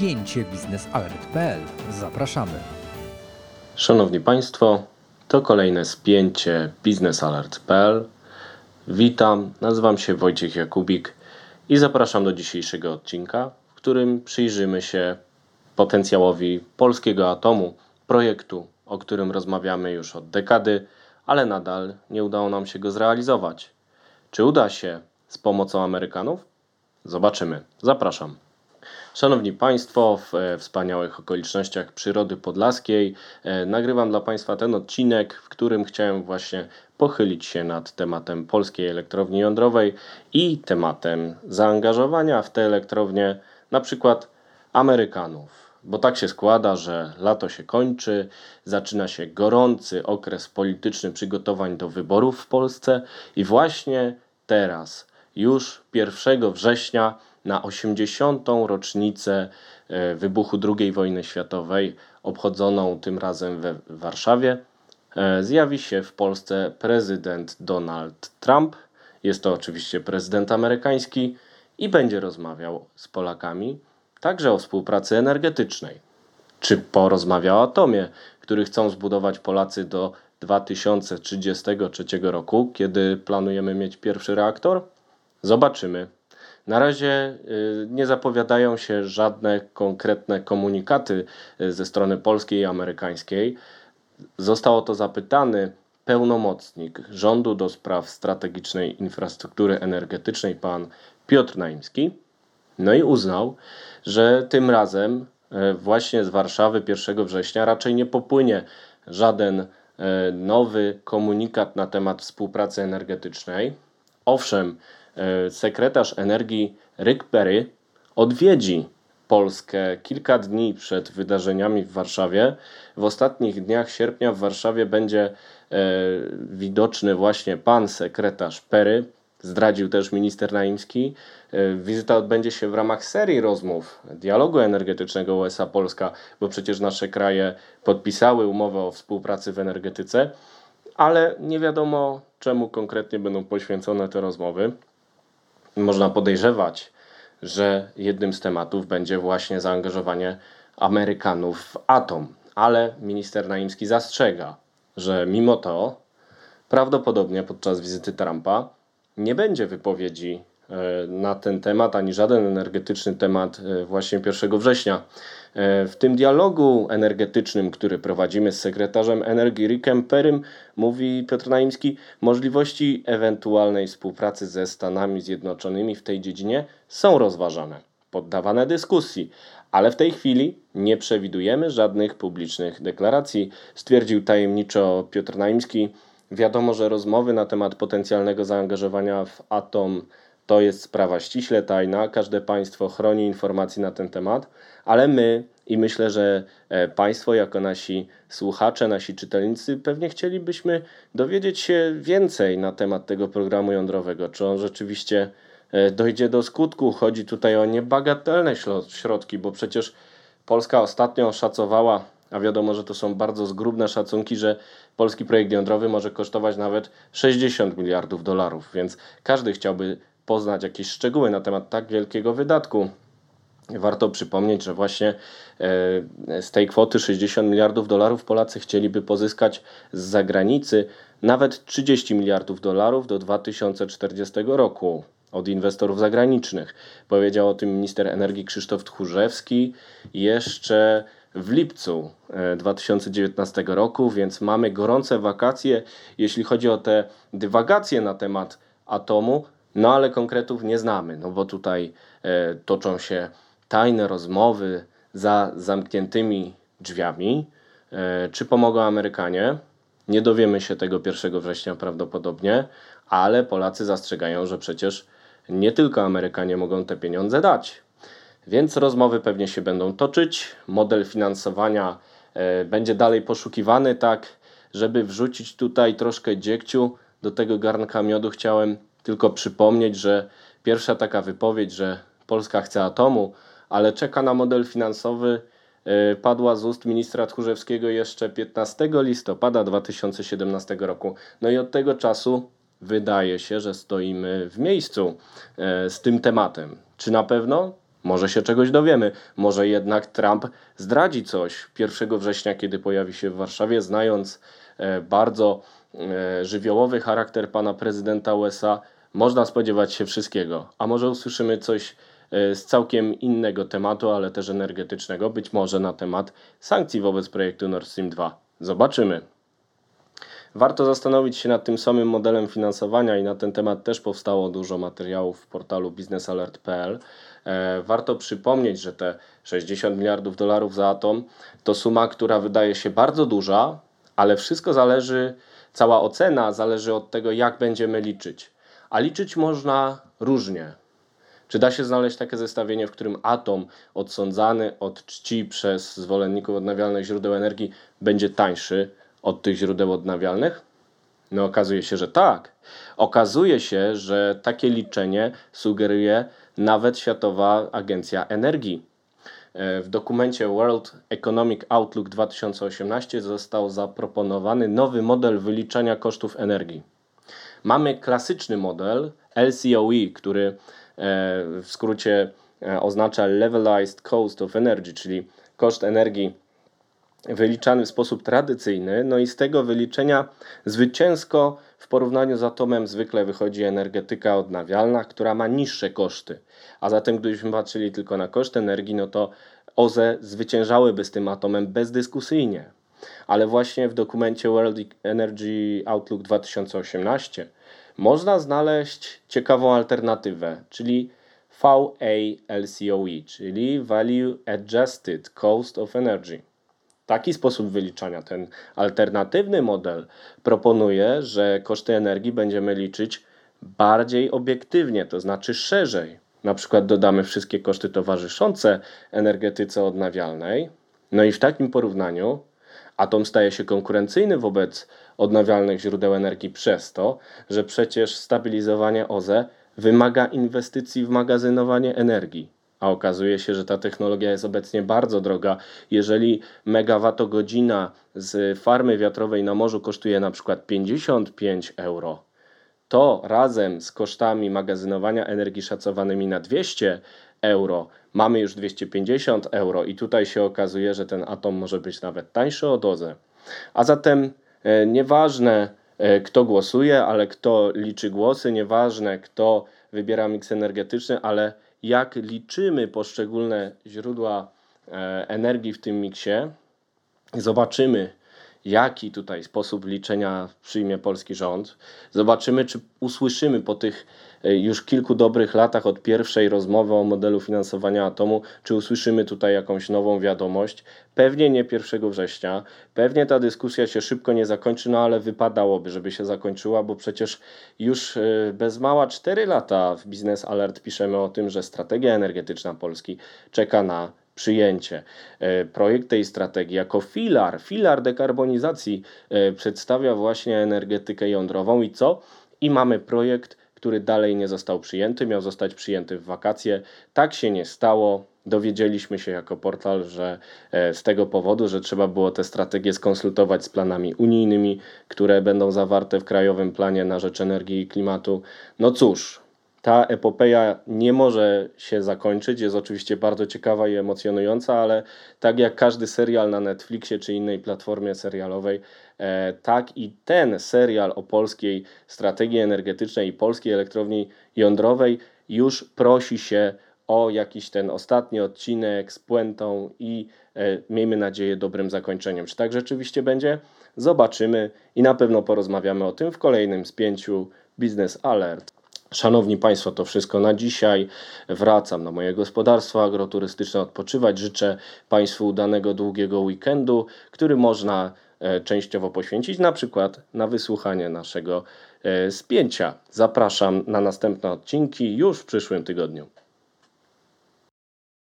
spięcie biznesalert.pl. Zapraszamy. Szanowni Państwo, to kolejne spięcie biznesalert.pl. Witam, nazywam się Wojciech Jakubik i zapraszam do dzisiejszego odcinka, w którym przyjrzymy się potencjałowi polskiego atomu, projektu, o którym rozmawiamy już od dekady, ale nadal nie udało nam się go zrealizować. Czy uda się z pomocą Amerykanów? Zobaczymy. Zapraszam. Szanowni Państwo, w e, wspaniałych okolicznościach przyrody podlaskiej e, nagrywam dla Państwa ten odcinek, w którym chciałem właśnie pochylić się nad tematem polskiej elektrowni jądrowej i tematem zaangażowania w te elektrownie na przykład Amerykanów. Bo tak się składa, że lato się kończy, zaczyna się gorący okres polityczny przygotowań do wyborów w Polsce i właśnie teraz, już 1 września, na 80. rocznicę e, wybuchu II wojny światowej, obchodzoną tym razem we Warszawie, e, zjawi się w Polsce prezydent Donald Trump. Jest to oczywiście prezydent amerykański i będzie rozmawiał z Polakami także o współpracy energetycznej. Czy porozmawia o atomie, który chcą zbudować Polacy do 2033 roku, kiedy planujemy mieć pierwszy reaktor? Zobaczymy. Na razie y, nie zapowiadają się żadne konkretne komunikaty y, ze strony polskiej i amerykańskiej. Został o to zapytany pełnomocnik rządu do spraw strategicznej infrastruktury energetycznej, pan Piotr Naimski. No i uznał, że tym razem y, właśnie z Warszawy 1 września raczej nie popłynie żaden nowy komunikat na temat współpracy energetycznej. Owszem, sekretarz energii Rick Perry odwiedzi Polskę kilka dni przed wydarzeniami w Warszawie. W ostatnich dniach sierpnia w Warszawie będzie e, widoczny właśnie pan sekretarz Perry. Zdradził też minister Naimski. E, wizyta odbędzie się w ramach serii rozmów dialogu energetycznego USA-Polska, bo przecież nasze kraje podpisały umowę o współpracy w energetyce, ale nie wiadomo czemu konkretnie będą poświęcone te rozmowy można podejrzewać, że jednym z tematów będzie właśnie zaangażowanie Amerykanów w atom. Ale minister Naimski zastrzega, że mimo to prawdopodobnie podczas wizyty Trumpa nie będzie wypowiedzi na ten temat, ani żaden energetyczny temat e, właśnie 1 września. E, w tym dialogu energetycznym, który prowadzimy z sekretarzem energii Rickiem Perym, mówi Piotr Naimski, możliwości ewentualnej współpracy ze Stanami Zjednoczonymi w tej dziedzinie są rozważane, poddawane dyskusji, ale w tej chwili nie przewidujemy żadnych publicznych deklaracji, stwierdził tajemniczo Piotr Naimski. Wiadomo, że rozmowy na temat potencjalnego zaangażowania w atom to jest sprawa ściśle tajna, każde państwo chroni informacji na ten temat, ale my i myślę, że e, Państwo, jako nasi słuchacze, nasi czytelnicy, pewnie chcielibyśmy dowiedzieć się więcej na temat tego programu jądrowego. Czy on rzeczywiście e, dojdzie do skutku? Chodzi tutaj o niebagatelne środki, bo przecież Polska ostatnio oszacowała, a wiadomo, że to są bardzo zgrubne szacunki, że polski projekt jądrowy może kosztować nawet 60 miliardów dolarów, więc każdy chciałby poznać jakieś szczegóły na temat tak wielkiego wydatku. Warto przypomnieć, że właśnie e, z tej kwoty 60 miliardów dolarów Polacy chcieliby pozyskać z zagranicy nawet 30 miliardów dolarów do 2040 roku od inwestorów zagranicznych. Powiedział o tym minister energii Krzysztof Tchórzewski jeszcze w lipcu 2019 e, roku, więc mamy gorące wakacje, jeśli chodzi o te dywagacje na temat atomu. No ale konkretów nie znamy, no bo tutaj e, toczą się tajne rozmowy za zamkniętymi drzwiami. E, czy pomogą Amerykanie? Nie dowiemy się tego 1 września prawdopodobnie, ale Polacy zastrzegają, że przecież nie tylko Amerykanie mogą te pieniądze dać. Więc rozmowy pewnie się będą toczyć. Model finansowania e, będzie dalej poszukiwany, tak, żeby wrzucić tutaj troszkę dziegciu do tego garnka miodu. Chciałem tylko przypomnieć, że pierwsza taka wypowiedź, że Polska chce atomu, ale czeka na model finansowy, e, padła z ust ministra Tchórzewskiego jeszcze 15 listopada 2017 roku. No i od tego czasu wydaje się, że stoimy w miejscu e, z tym tematem. Czy na pewno? Może się czegoś dowiemy, może jednak Trump zdradzi coś 1 września, kiedy pojawi się w Warszawie, znając e, bardzo żywiołowy charakter pana prezydenta USA, można spodziewać się wszystkiego. A może usłyszymy coś e, z całkiem innego tematu, ale też energetycznego, być może na temat sankcji wobec projektu Nord Stream 2. Zobaczymy. Warto zastanowić się nad tym samym modelem finansowania i na ten temat też powstało dużo materiałów w portalu biznesalert.pl. E, warto przypomnieć, że te 60 miliardów dolarów za atom to suma, która wydaje się bardzo duża, ale wszystko zależy, cała ocena zależy od tego, jak będziemy liczyć. A liczyć można różnie. Czy da się znaleźć takie zestawienie, w którym atom odsądzany od czci przez zwolenników odnawialnych źródeł energii będzie tańszy od tych źródeł odnawialnych? No okazuje się, że tak. Okazuje się, że takie liczenie sugeruje nawet Światowa Agencja Energii. E, w dokumencie World Economic Outlook 2018 został zaproponowany nowy model wyliczania kosztów energii. Mamy klasyczny model LCOE, który e, w skrócie e, oznacza Levelized Cost of Energy, czyli koszt energii wyliczany w sposób tradycyjny, no i z tego wyliczenia zwycięsko w porównaniu z atomem zwykle wychodzi energetyka odnawialna, która ma niższe koszty. A zatem gdybyśmy patrzyli tylko na koszt energii, no to OZE zwyciężałyby z tym atomem bezdyskusyjnie. Ale właśnie w dokumencie World Energy Outlook 2018 można znaleźć ciekawą alternatywę, czyli VALCOE, czyli Value Adjusted Cost of Energy taki sposób wyliczania, ten alternatywny model proponuje, że koszty energii będziemy liczyć bardziej obiektywnie, to znaczy szerzej. Na przykład dodamy wszystkie koszty towarzyszące energetyce odnawialnej, no i w takim porównaniu atom staje się konkurencyjny wobec odnawialnych źródeł energii przez to, że przecież stabilizowanie OZE wymaga inwestycji w magazynowanie energii a okazuje się, że ta technologia jest obecnie bardzo droga. Jeżeli megawattogodzina z farmy wiatrowej na morzu kosztuje na przykład 55 euro, to razem z kosztami magazynowania energii szacowanymi na 200 euro mamy już 250 euro i tutaj się okazuje, że ten atom może być nawet tańszy od OZE. A zatem e, nieważne e, kto głosuje, ale kto liczy głosy, nieważne kto wybiera miks energetyczny, ale jak liczymy poszczególne źródła e, energii w tym miksie, zobaczymy, jaki tutaj sposób liczenia przyjmie polski rząd. Zobaczymy, czy usłyszymy po tych już kilku dobrych latach od pierwszej rozmowy o modelu finansowania atomu, czy usłyszymy tutaj jakąś nową wiadomość. Pewnie nie 1 września, pewnie ta dyskusja się szybko nie zakończy, no ale wypadałoby, żeby się zakończyła, bo przecież już e, bez mała 4 lata w Business Alert piszemy o tym, że strategia energetyczna Polski czeka na przyjęcie. E, projekt tej strategii jako filar, filar dekarbonizacji e, przedstawia właśnie energetykę jądrową i co? I mamy projekt, który dalej nie został przyjęty, miał zostać przyjęty w wakacje. Tak się nie stało. Dowiedzieliśmy się jako portal, że e, z tego powodu, że trzeba było te strategie skonsultować z planami unijnymi, które będą zawarte w Krajowym Planie na rzecz energii i klimatu. No cóż, ta epopeja nie może się zakończyć. Jest oczywiście bardzo ciekawa i emocjonująca, ale tak jak każdy serial na Netflixie czy innej platformie serialowej, e, tak i ten serial o polskiej strategii energetycznej i polskiej elektrowni jądrowej już prosi się o jakiś ten ostatni odcinek z puentą i e, miejmy nadzieję dobrym zakończeniem. Czy tak rzeczywiście będzie? Zobaczymy i na pewno porozmawiamy o tym w kolejnym spięciu Business Alert. Szanowni Państwo, to wszystko na dzisiaj. Wracam na moje gospodarstwo agroturystyczne odpoczywać. Życzę Państwu udanego, długiego weekendu, który można e, częściowo poświęcić na przykład na wysłuchanie naszego e, spięcia. Zapraszam na następne odcinki już w przyszłym tygodniu.